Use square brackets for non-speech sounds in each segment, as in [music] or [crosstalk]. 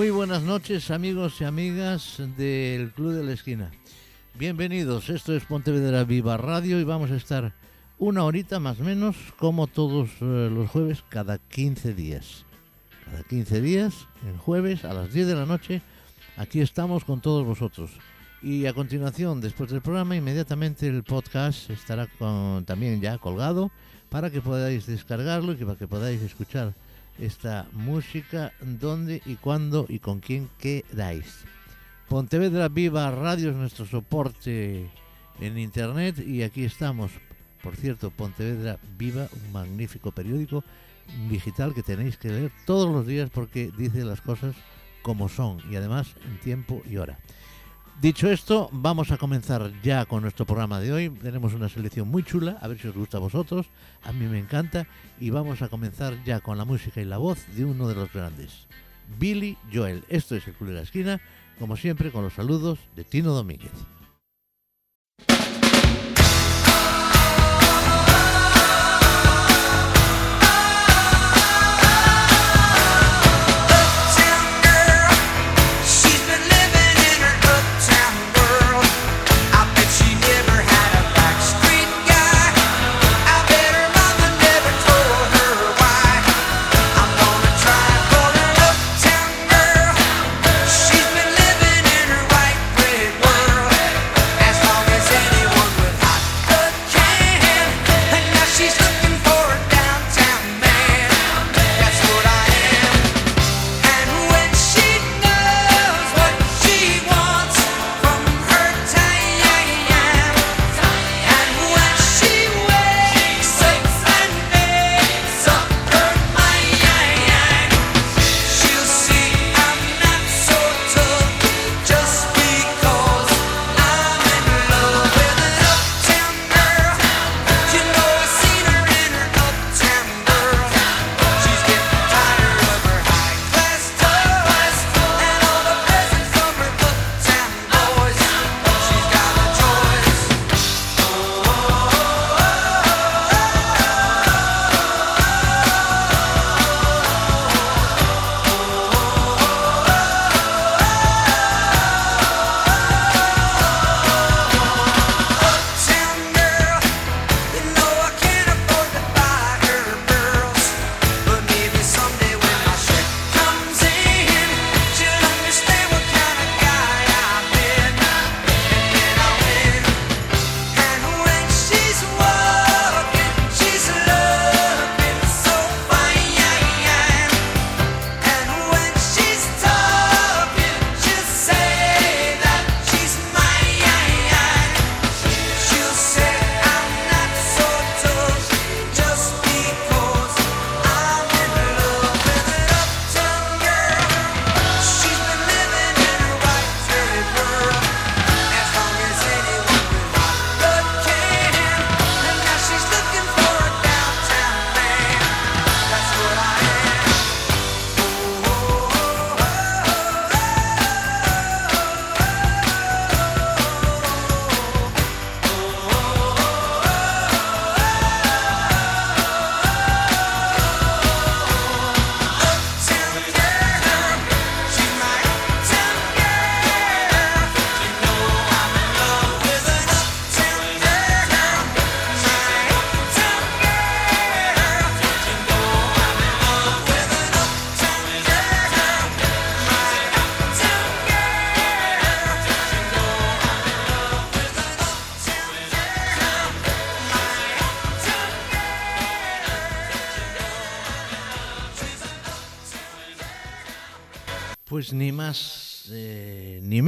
Muy buenas noches amigos y amigas del Club de la Esquina. Bienvenidos, esto es Pontevedra Viva Radio y vamos a estar una horita más o menos como todos eh, los jueves cada 15 días. Cada 15 días, el jueves a las 10 de la noche, aquí estamos con todos vosotros. Y a continuación, después del programa, inmediatamente el podcast estará con- también ya colgado para que podáis descargarlo y para que podáis escuchar esta música donde y cuándo y con quién queráis. Pontevedra Viva Radio es nuestro soporte en internet y aquí estamos. Por cierto, Pontevedra Viva, un magnífico periódico digital que tenéis que leer todos los días porque dice las cosas como son y además en tiempo y hora. Dicho esto, vamos a comenzar ya con nuestro programa de hoy. Tenemos una selección muy chula, a ver si os gusta a vosotros, a mí me encanta, y vamos a comenzar ya con la música y la voz de uno de los grandes, Billy Joel. Esto es el Club de la Esquina, como siempre con los saludos de Tino Domínguez.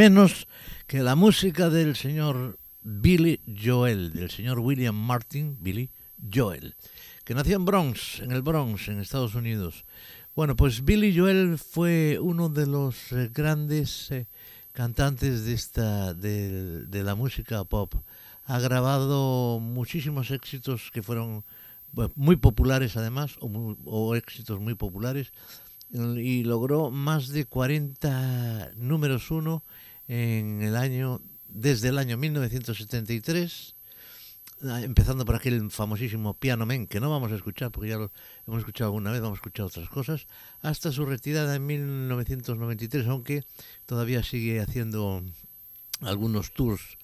Menos que la música del señor Billy Joel, del señor William Martin, Billy Joel, que nació en Bronx, en el Bronx, en Estados Unidos. Bueno, pues Billy Joel fue uno de los eh, grandes eh, cantantes de, esta, de, la música pop. Ha grabado muchísimos éxitos que fueron bueno, muy populares además, o, o éxitos muy populares, y logró más de 40 números uno en el año, desde el año 1973 ah, empezando por aquel famosísimo Piano Man, que no vamos a escuchar porque ya lo hemos escuchado alguna vez, vamos a escuchar otras cosas, hasta su retirada en 1993, aunque todavía sigue haciendo algunos tours.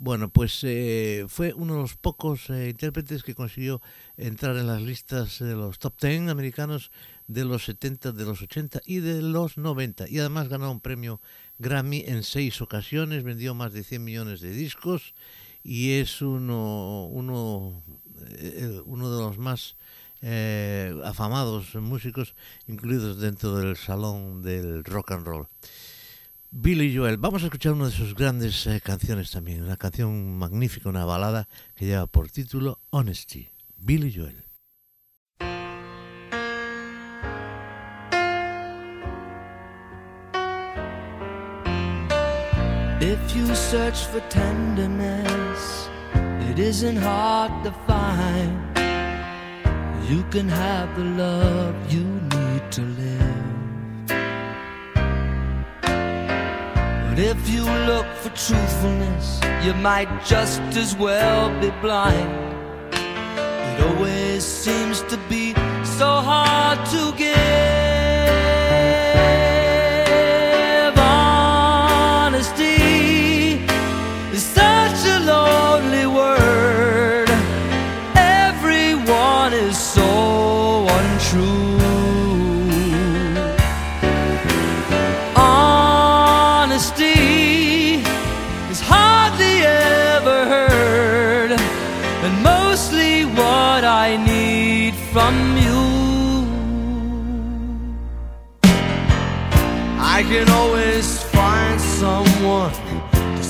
Bueno, pues eh, fue uno de los pocos eh, intérpretes que consiguió entrar en las listas de los top 10 americanos de los 70, de los 80 y de los 90. Y además ganó un premio Grammy en seis ocasiones, vendió más de 100 millones de discos y es uno, uno, eh, uno de los más eh, afamados músicos incluidos dentro del salón del rock and roll. Billy Joel, vamos a escuchar una de sus grandes eh, canciones también, una canción magnífica, una balada que lleva por título Honesty. Billy Joel. If you search for tenderness, it isn't hard to find. You can have the love you need to live. But if you look for truthfulness, you might just as well be blind. It always seems to be so hard to give.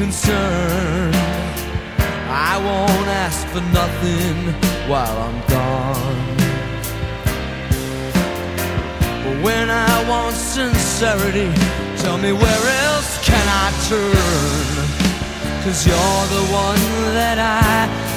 Too concerned. I won't ask for nothing while I'm gone. But when I want sincerity, tell me where else can I turn? Cause you're the one that I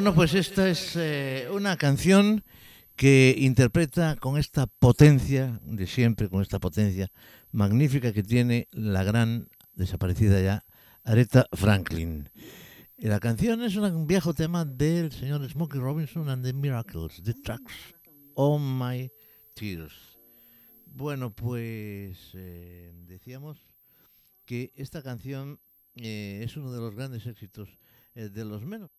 Bueno, pues esta es eh, una canción que interpreta con esta potencia de siempre, con esta potencia magnífica que tiene la gran desaparecida ya Aretha Franklin. Y la canción es un viejo tema del señor Smokey Robinson and the Miracles, The Tracks on My Tears. Bueno, pues eh, decíamos que esta canción eh, es uno de los grandes éxitos, de los menos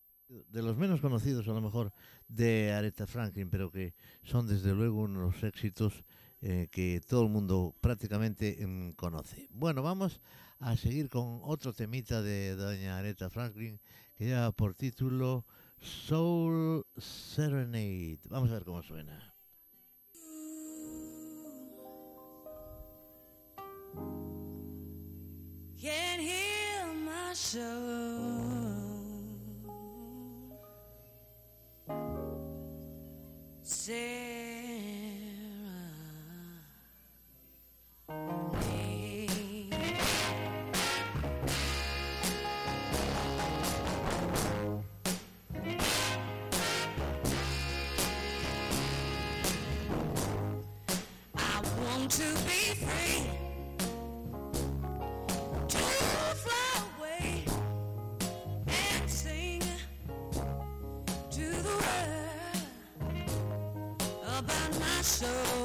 de los menos conocidos a lo mejor de Aretha Franklin, pero que son desde luego uno de los éxitos eh, que todo el mundo prácticamente mm, conoce. Bueno, vamos a seguir con otro temita de doña Aretha Franklin que lleva por título Soul Serenade. Vamos a ver cómo suena. Can heal my soul. To be free soul.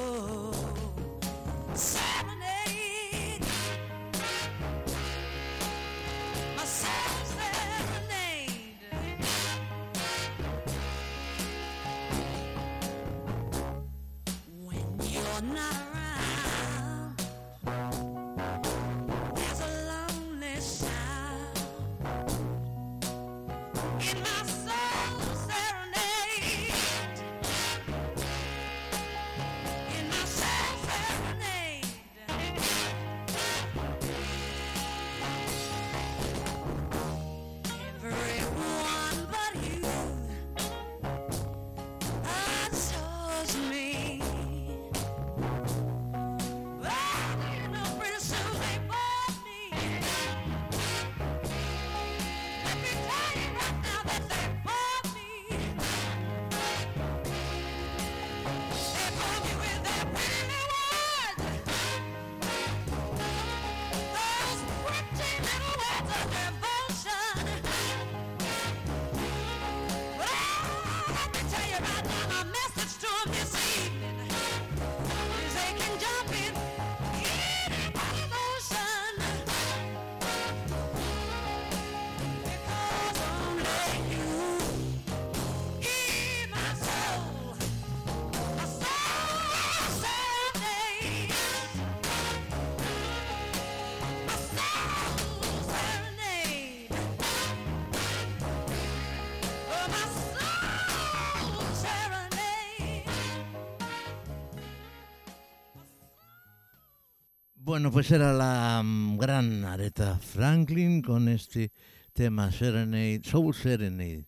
Bueno, pues era la mm, gran Aretha Franklin con este tema Serenade, Soul Serenade.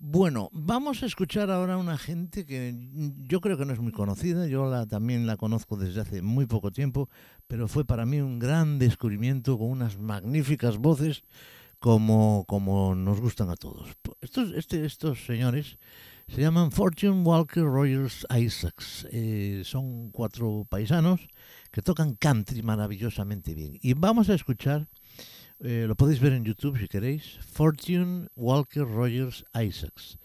Bueno, vamos a escuchar ahora una gente que yo creo que no es muy conocida, yo la, también la conozco desde hace muy poco tiempo, pero fue para mí un gran descubrimiento con unas magníficas voces como, como nos gustan a todos. Estos, este, estos señores se llaman Fortune Walker Rogers Isaacs, Eh, son cuatro paisanos que tocan country maravillosamente bien. Y vamos a escuchar, eh, lo podéis ver en YouTube si queréis, Fortune Walker Rogers Isaacs.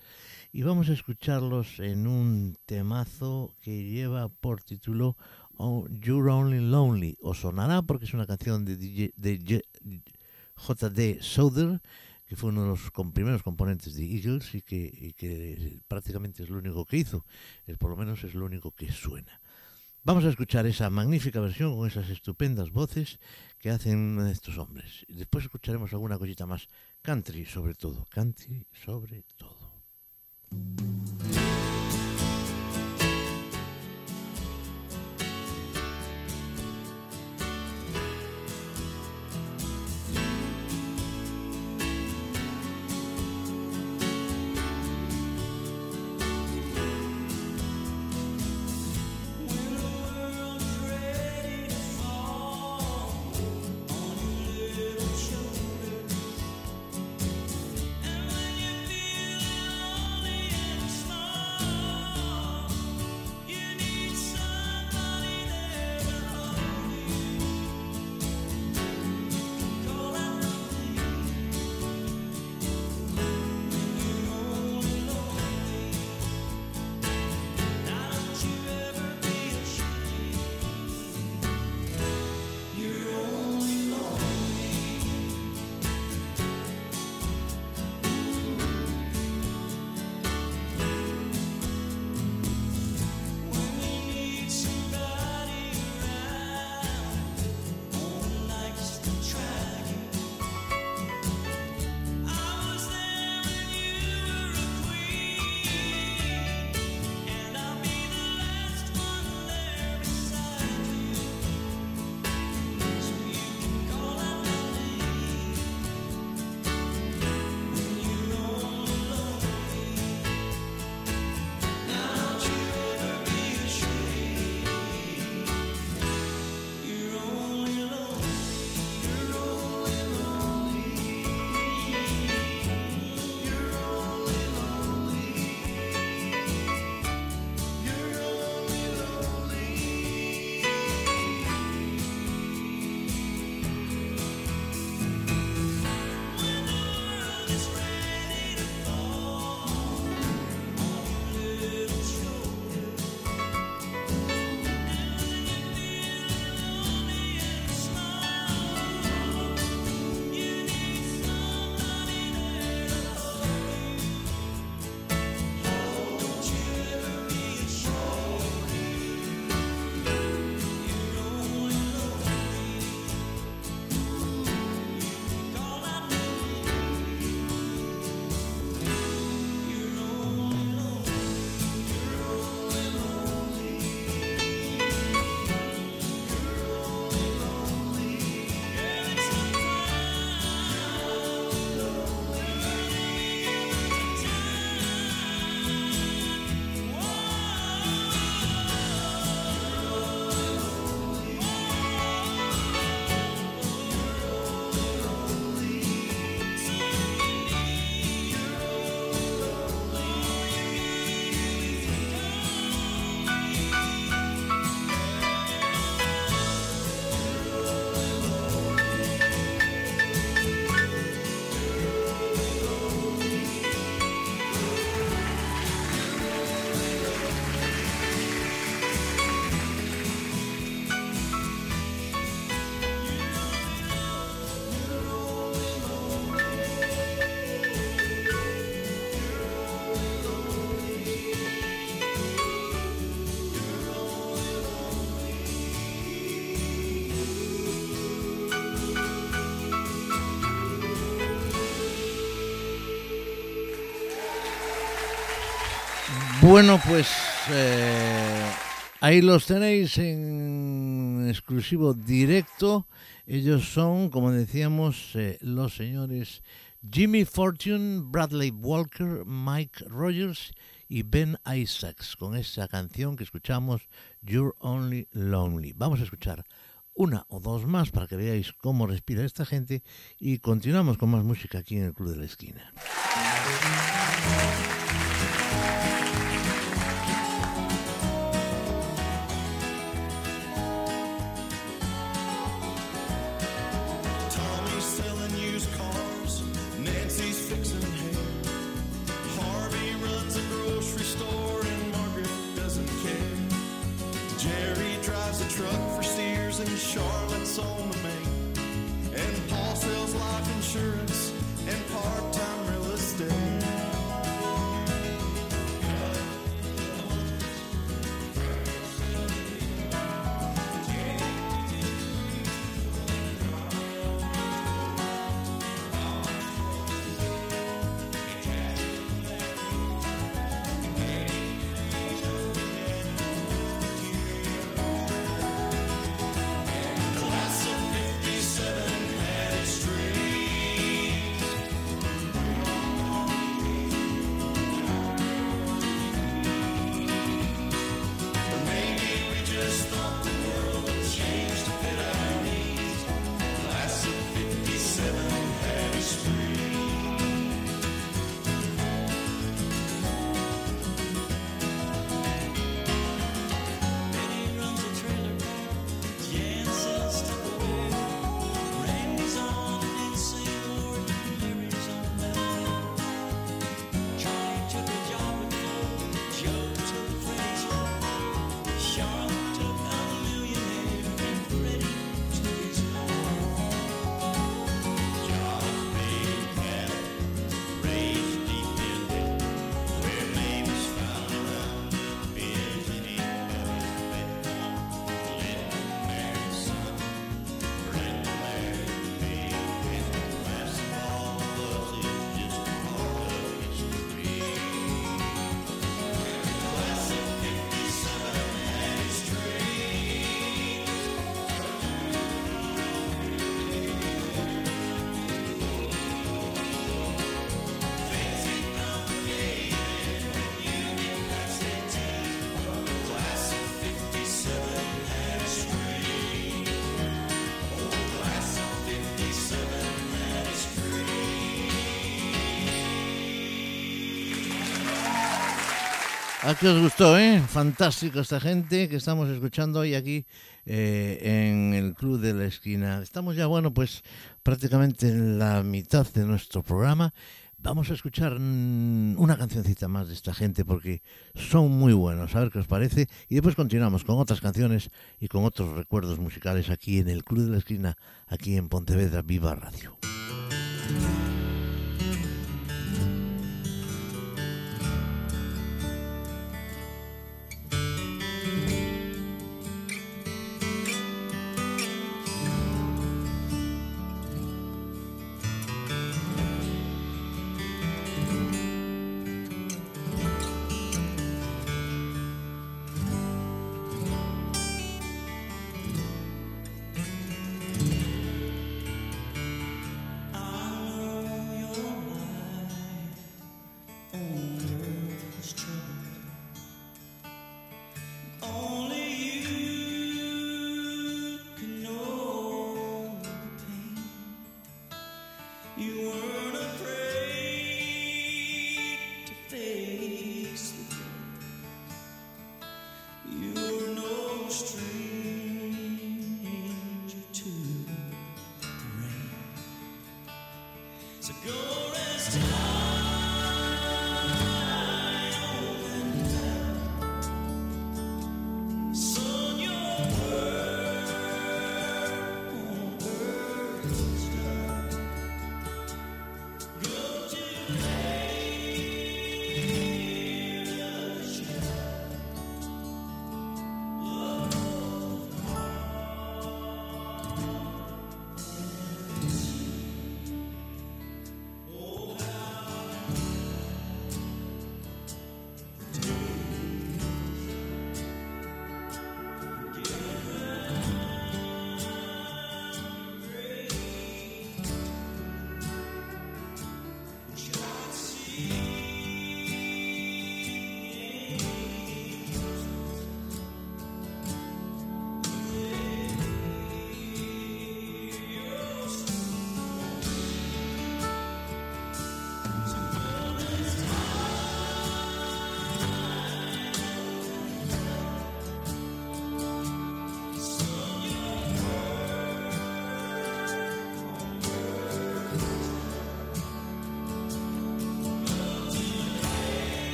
Y vamos a escucharlos en un temazo que lleva por título oh, You're Only Lonely. Os sonará porque es una canción de, DJ de J.D. Souther, que fue uno de los primeros componentes de Eagles y que, y que prácticamente es lo único que hizo. Por lo menos es lo único que suena. Vamos a escuchar esa magnífica versión con esas estupendas voces que hacen estos hombres. Y después escucharemos alguna cosita más country sobre todo, country sobre todo. Bueno, pues eh, ahí los tenéis en exclusivo directo. Ellos son, como decíamos, eh, los señores Jimmy Fortune, Bradley Walker, Mike Rogers y Ben Isaacs con esa canción que escuchamos, You're Only Lonely. Vamos a escuchar una o dos más para que veáis cómo respira esta gente y continuamos con más música aquí en el Club de la Esquina. ¿A qué os gustó, eh? Fantástico esta gente que estamos escuchando hoy aquí eh, en el Club de la Esquina. Estamos ya, bueno, pues prácticamente en la mitad de nuestro programa. Vamos a escuchar mm, una cancioncita más de esta gente porque son muy buenos, a ver qué os parece. Y después continuamos con otras canciones y con otros recuerdos musicales aquí en el Club de la Esquina, aquí en Pontevedra Viva Radio.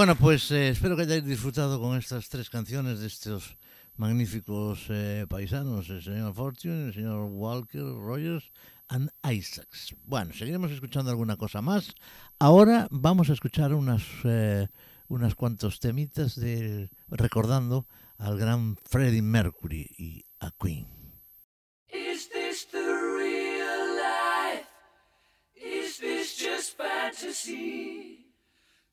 Bueno, pues eh, espero que hayáis disfrutado con estas tres canciones de estos magníficos eh, paisanos, el señor Fortune, el señor Walker Rogers and Isaacs. Bueno, seguiremos escuchando alguna cosa más. Ahora vamos a escuchar unas, eh, unas cuantos temitas de, recordando al gran Freddie Mercury y a Queen. Is this the real life? Is this just fantasy?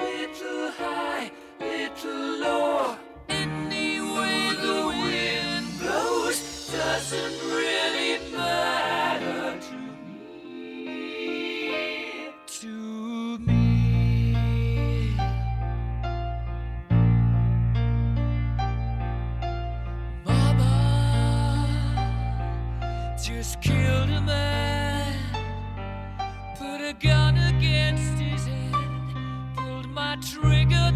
Little high, little low. Any way the wind blows doesn't really matter to me. To me. Mama just killed trigger,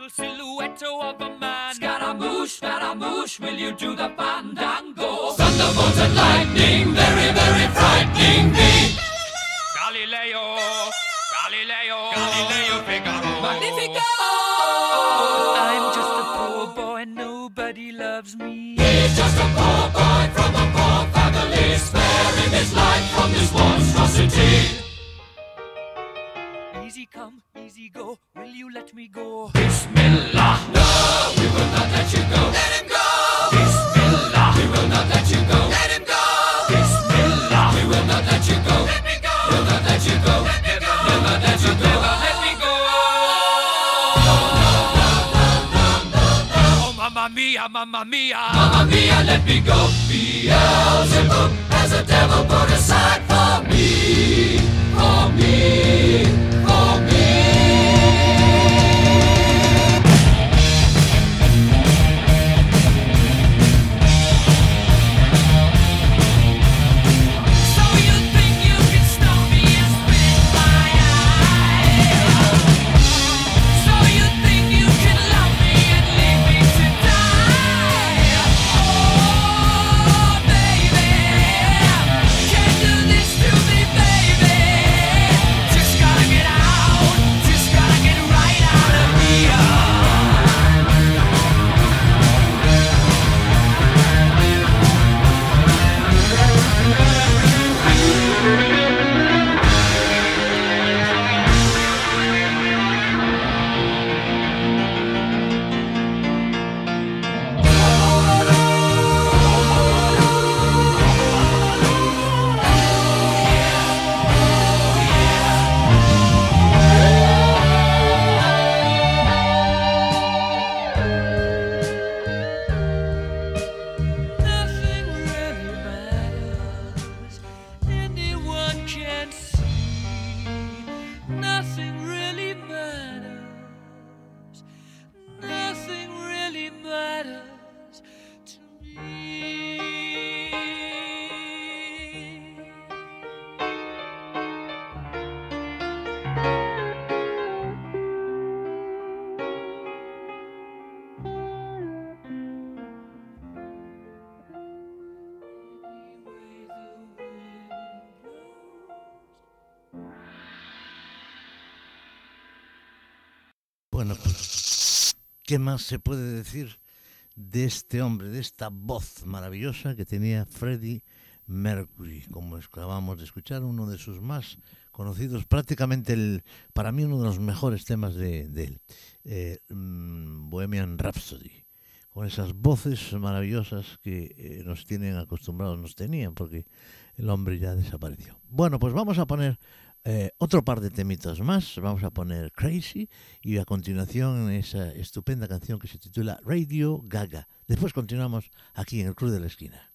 little silhouette of a man. Scaramouche, Scaramouche, will you do the fandango? Thunderbolt and lightning, very, very frightening me. Galileo, Galileo, Galileo Figaro. Magnifico! I'm just a poor boy, and nobody loves me. He's just a poor boy from a poor family, sparing his life from this monstrosity. Easy come, easy go. Will you let me go? Bismillah. No, we will not let you go. Let him go. Bismillah. We will not let you go. Let him go. Bismillah. We will not let you go. Let me go. We'll not let you go. Let me go. We'll not let you go. Let me go. Oh, mamma mia, mamma mia. Mamma mia, let me go. Beelzebub has a devil put aside for me. For me. Bueno, pues, ¿qué más se puede decir de este hombre, de esta voz maravillosa que tenía Freddie Mercury? Como acabamos de escuchar, uno de sus más conocidos, prácticamente el, para mí uno de los mejores temas de, de él, eh, mm, Bohemian Rhapsody, con esas voces maravillosas que eh, nos tienen acostumbrados, nos tenían, porque el hombre ya desapareció. Bueno, pues vamos a poner eh, otro par de temitas más. Vamos a poner Crazy y a continuación esa estupenda canción que se titula Radio Gaga. Después continuamos aquí en el Club de la Esquina.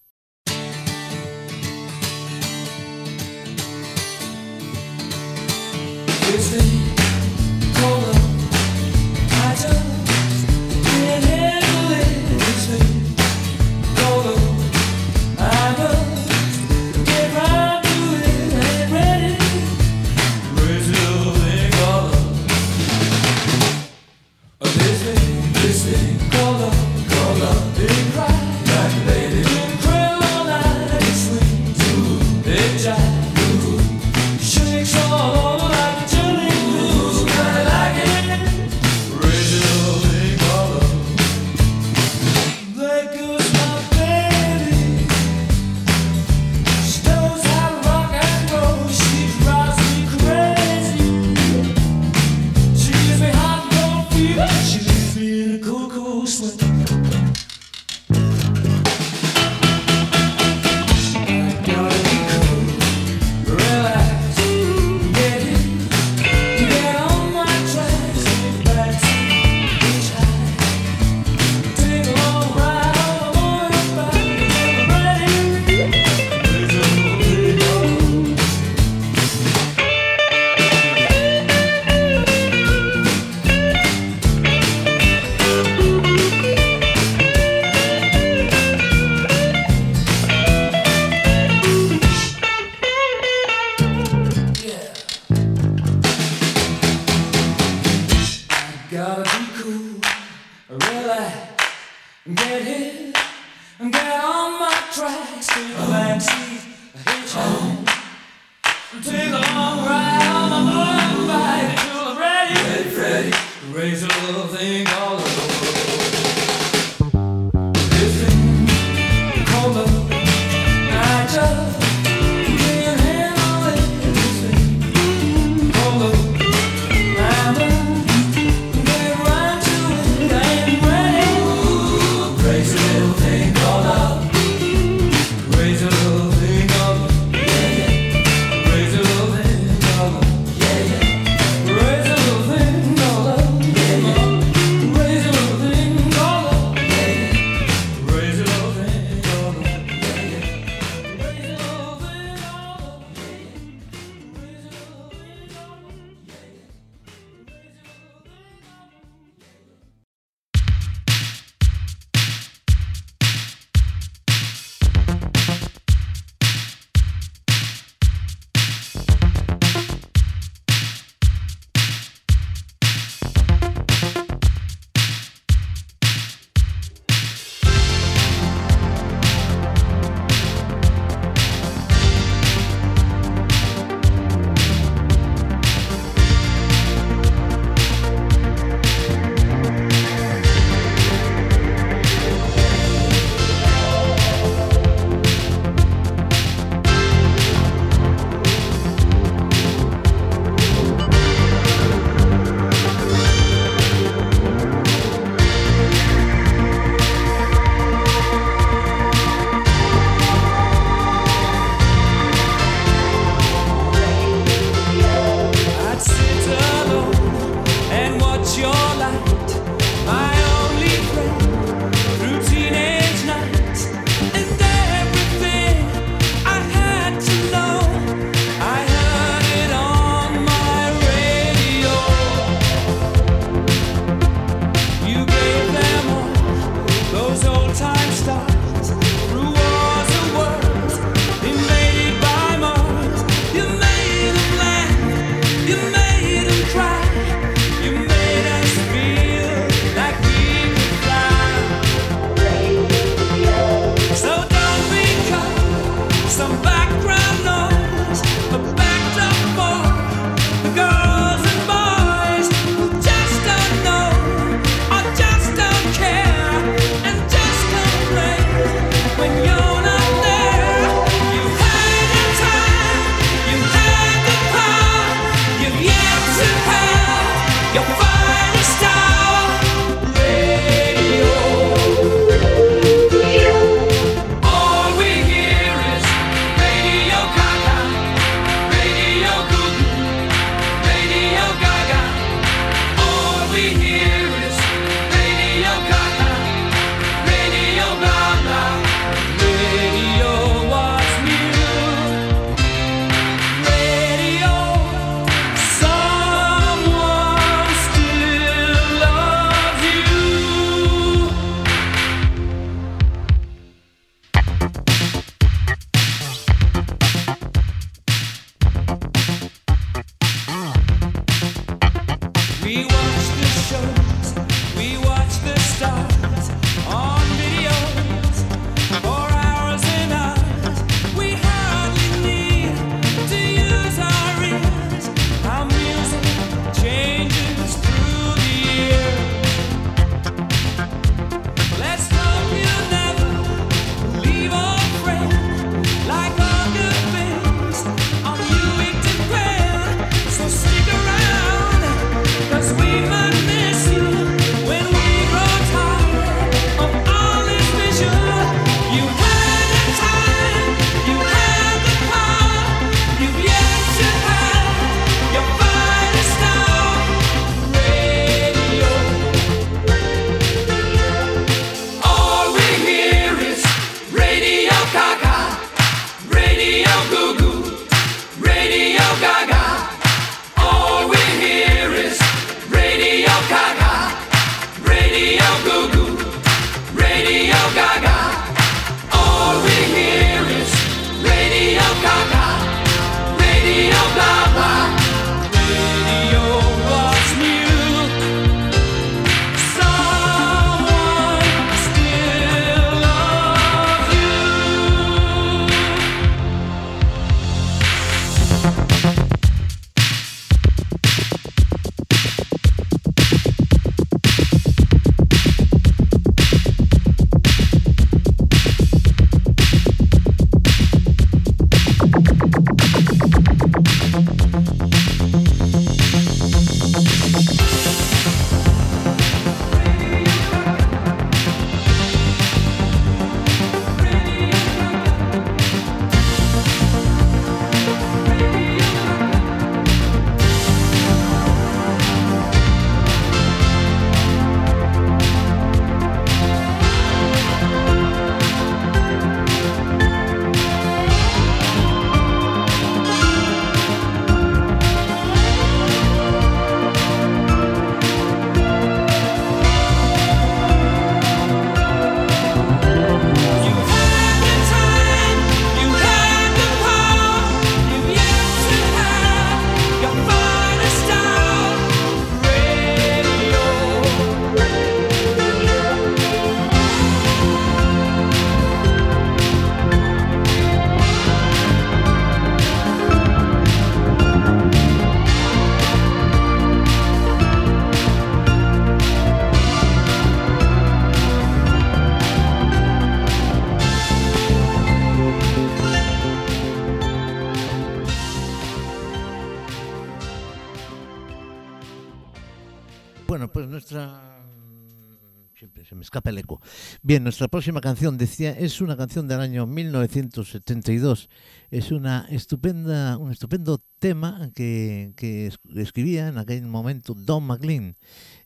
Bien, nuestra próxima canción decía es una canción del año 1972. Es una estupenda, un estupendo tema que, que es- escribía en aquel momento Don McLean.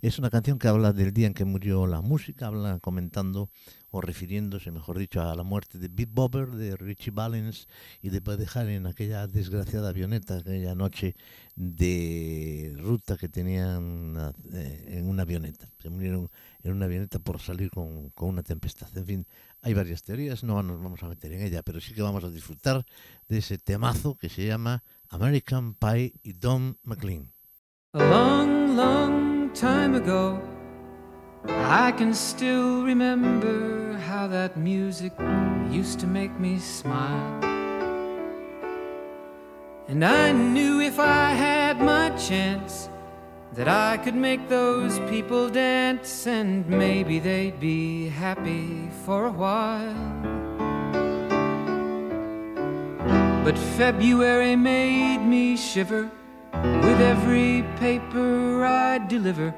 Es una canción que habla del día en que murió la música, habla comentando o refiriéndose, mejor dicho, a la muerte de Beat Bobber, de Richie Valens y de Holly en aquella desgraciada avioneta, aquella noche de ruta que tenían eh, en una avioneta. Se murieron en una avioneta por salir con, con una tempestad. En fin, hay varias teorías, no nos vamos a meter en ella, pero sí que vamos a disfrutar de ese temazo que se llama American Pie y Don McLean. A long, long time ago, I can still remember how that music used to make me smile. And I knew if I had my chance that I could make those people dance and maybe they'd be happy for a while. But February made me shiver with every paper I deliver.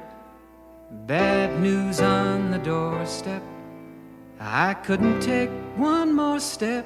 Bad news on the doorstep. I couldn't take one more step.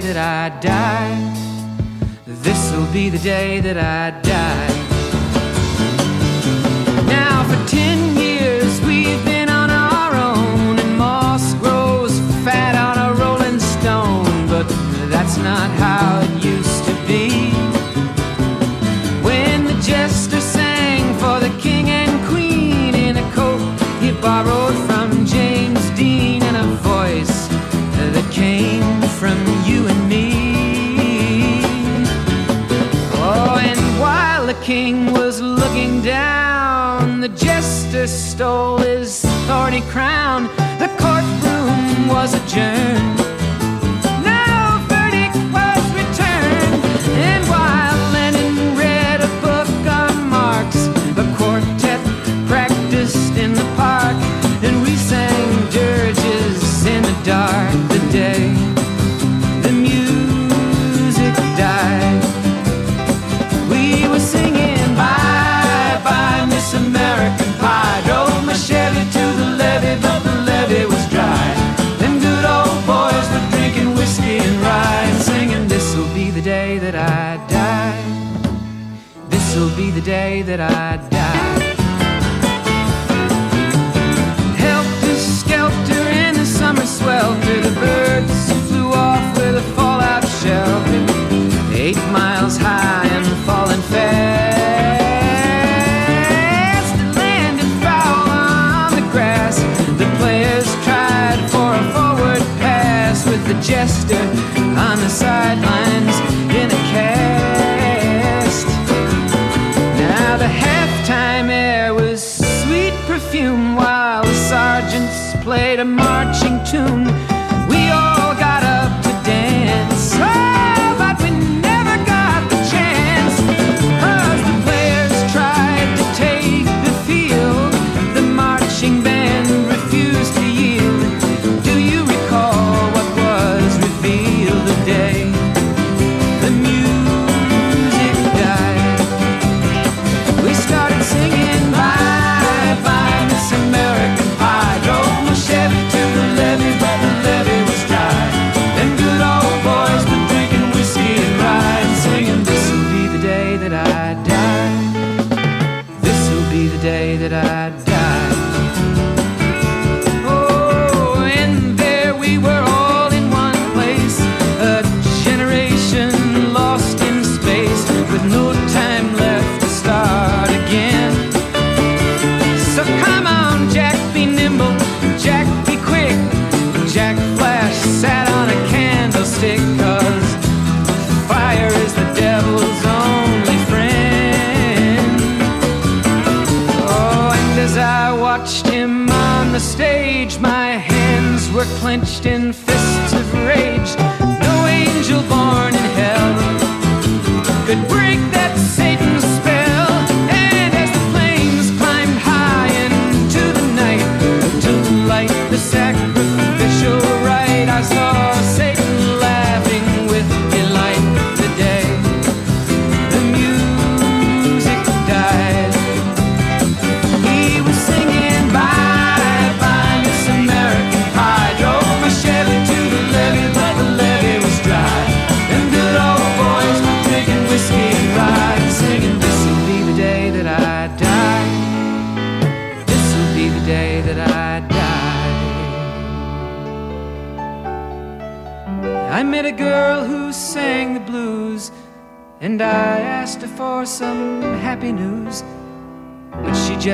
That I die. This'll be the day that I die. Now for ten years we've been on our own, and moss grows fat on a rolling stone. But that's not how it used to be. When the jester sang for the king and queen in a coat he borrowed from James Dean, and a voice that came from you and me. Oh, and while the king was looking down, the jester stole his thorny crown. The courtroom was adjourned. But the levee was dry. Them good old boys were drinking whiskey and rye and singing, This'll be the day that I die. This'll be the day that I die. Helter skelter in the summer swelter, the birds flew off with a fallout shelter. Eight miles high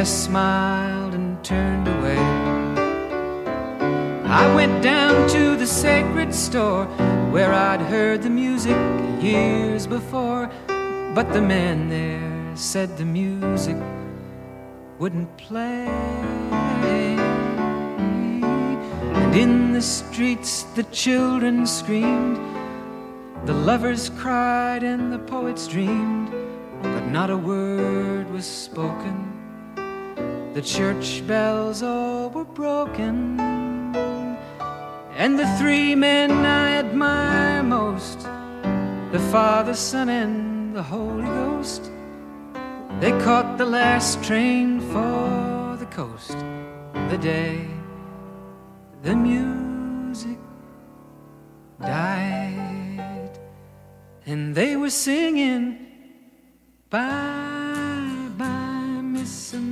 just smiled and turned away. I went down to the sacred store where I'd heard the music years before. But the man there said the music wouldn't play. And in the streets the children screamed, the lovers cried, and the poets dreamed but not a word was spoken. The church bells all were broken, and the three men I admire most the Father, Son, and the Holy Ghost they caught the last train for the coast the day the music died, and they were singing. Bye bye, Miss American Pie.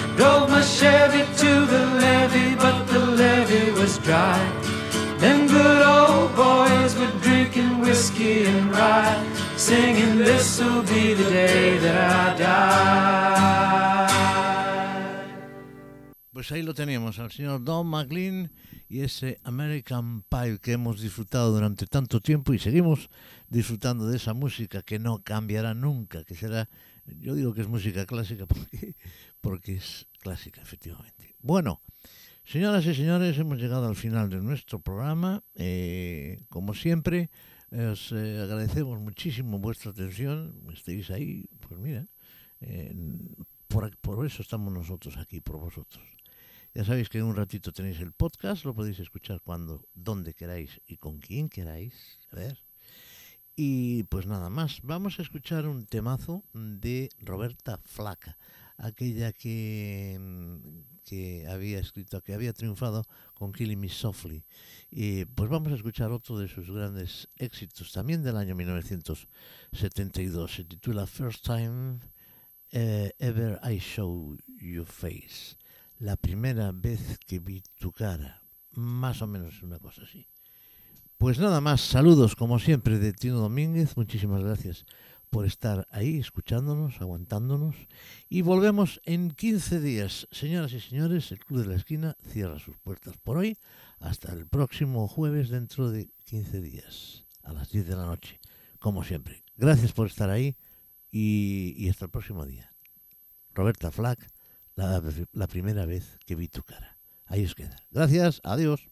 Drove my Chevy to the levee, but the levee was dry. Them good old boys were drinking whiskey and rye, singing, This'll be the day that I die. Pues ahí lo teníamos, al señor Don McLean y ese American Pie que hemos disfrutado durante tanto tiempo y seguimos disfrutando de esa música que no cambiará nunca, que será, yo digo que es música clásica [laughs] porque, porque es clásica, efectivamente. Bueno, señoras y señores, hemos llegado al final de nuestro programa. Eh, como siempre, os eh, agradecemos muchísimo vuestra atención, estéis ahí, pues mira, eh, por, por eso estamos nosotros aquí, por vosotros. Ya sabéis que en un ratito tenéis el podcast, lo podéis escuchar cuando, donde queráis y con quien queráis. A ver. Y pues nada más, vamos a escuchar un temazo de Roberta Flaca, aquella que, mm, que había escrito, que había triunfado con Killing Me Softly. Y pues vamos a escuchar otro de sus grandes éxitos, también del año 1972. Se titula First Time eh, Ever I Show You Face. La primera vez que vi tu cara. Más o menos una cosa así. Pues nada más, saludos como siempre de Tino Domínguez, muchísimas gracias por estar ahí escuchándonos, aguantándonos y volvemos en 15 días. Señoras y señores, el Club de la Esquina cierra sus puertas por hoy hasta el próximo jueves dentro de 15 días a las 10 de la noche, como siempre. Gracias por estar ahí y, y hasta el próximo día. Roberta Flack, la, la primera vez que vi tu cara. Ahí os queda. Gracias, adiós.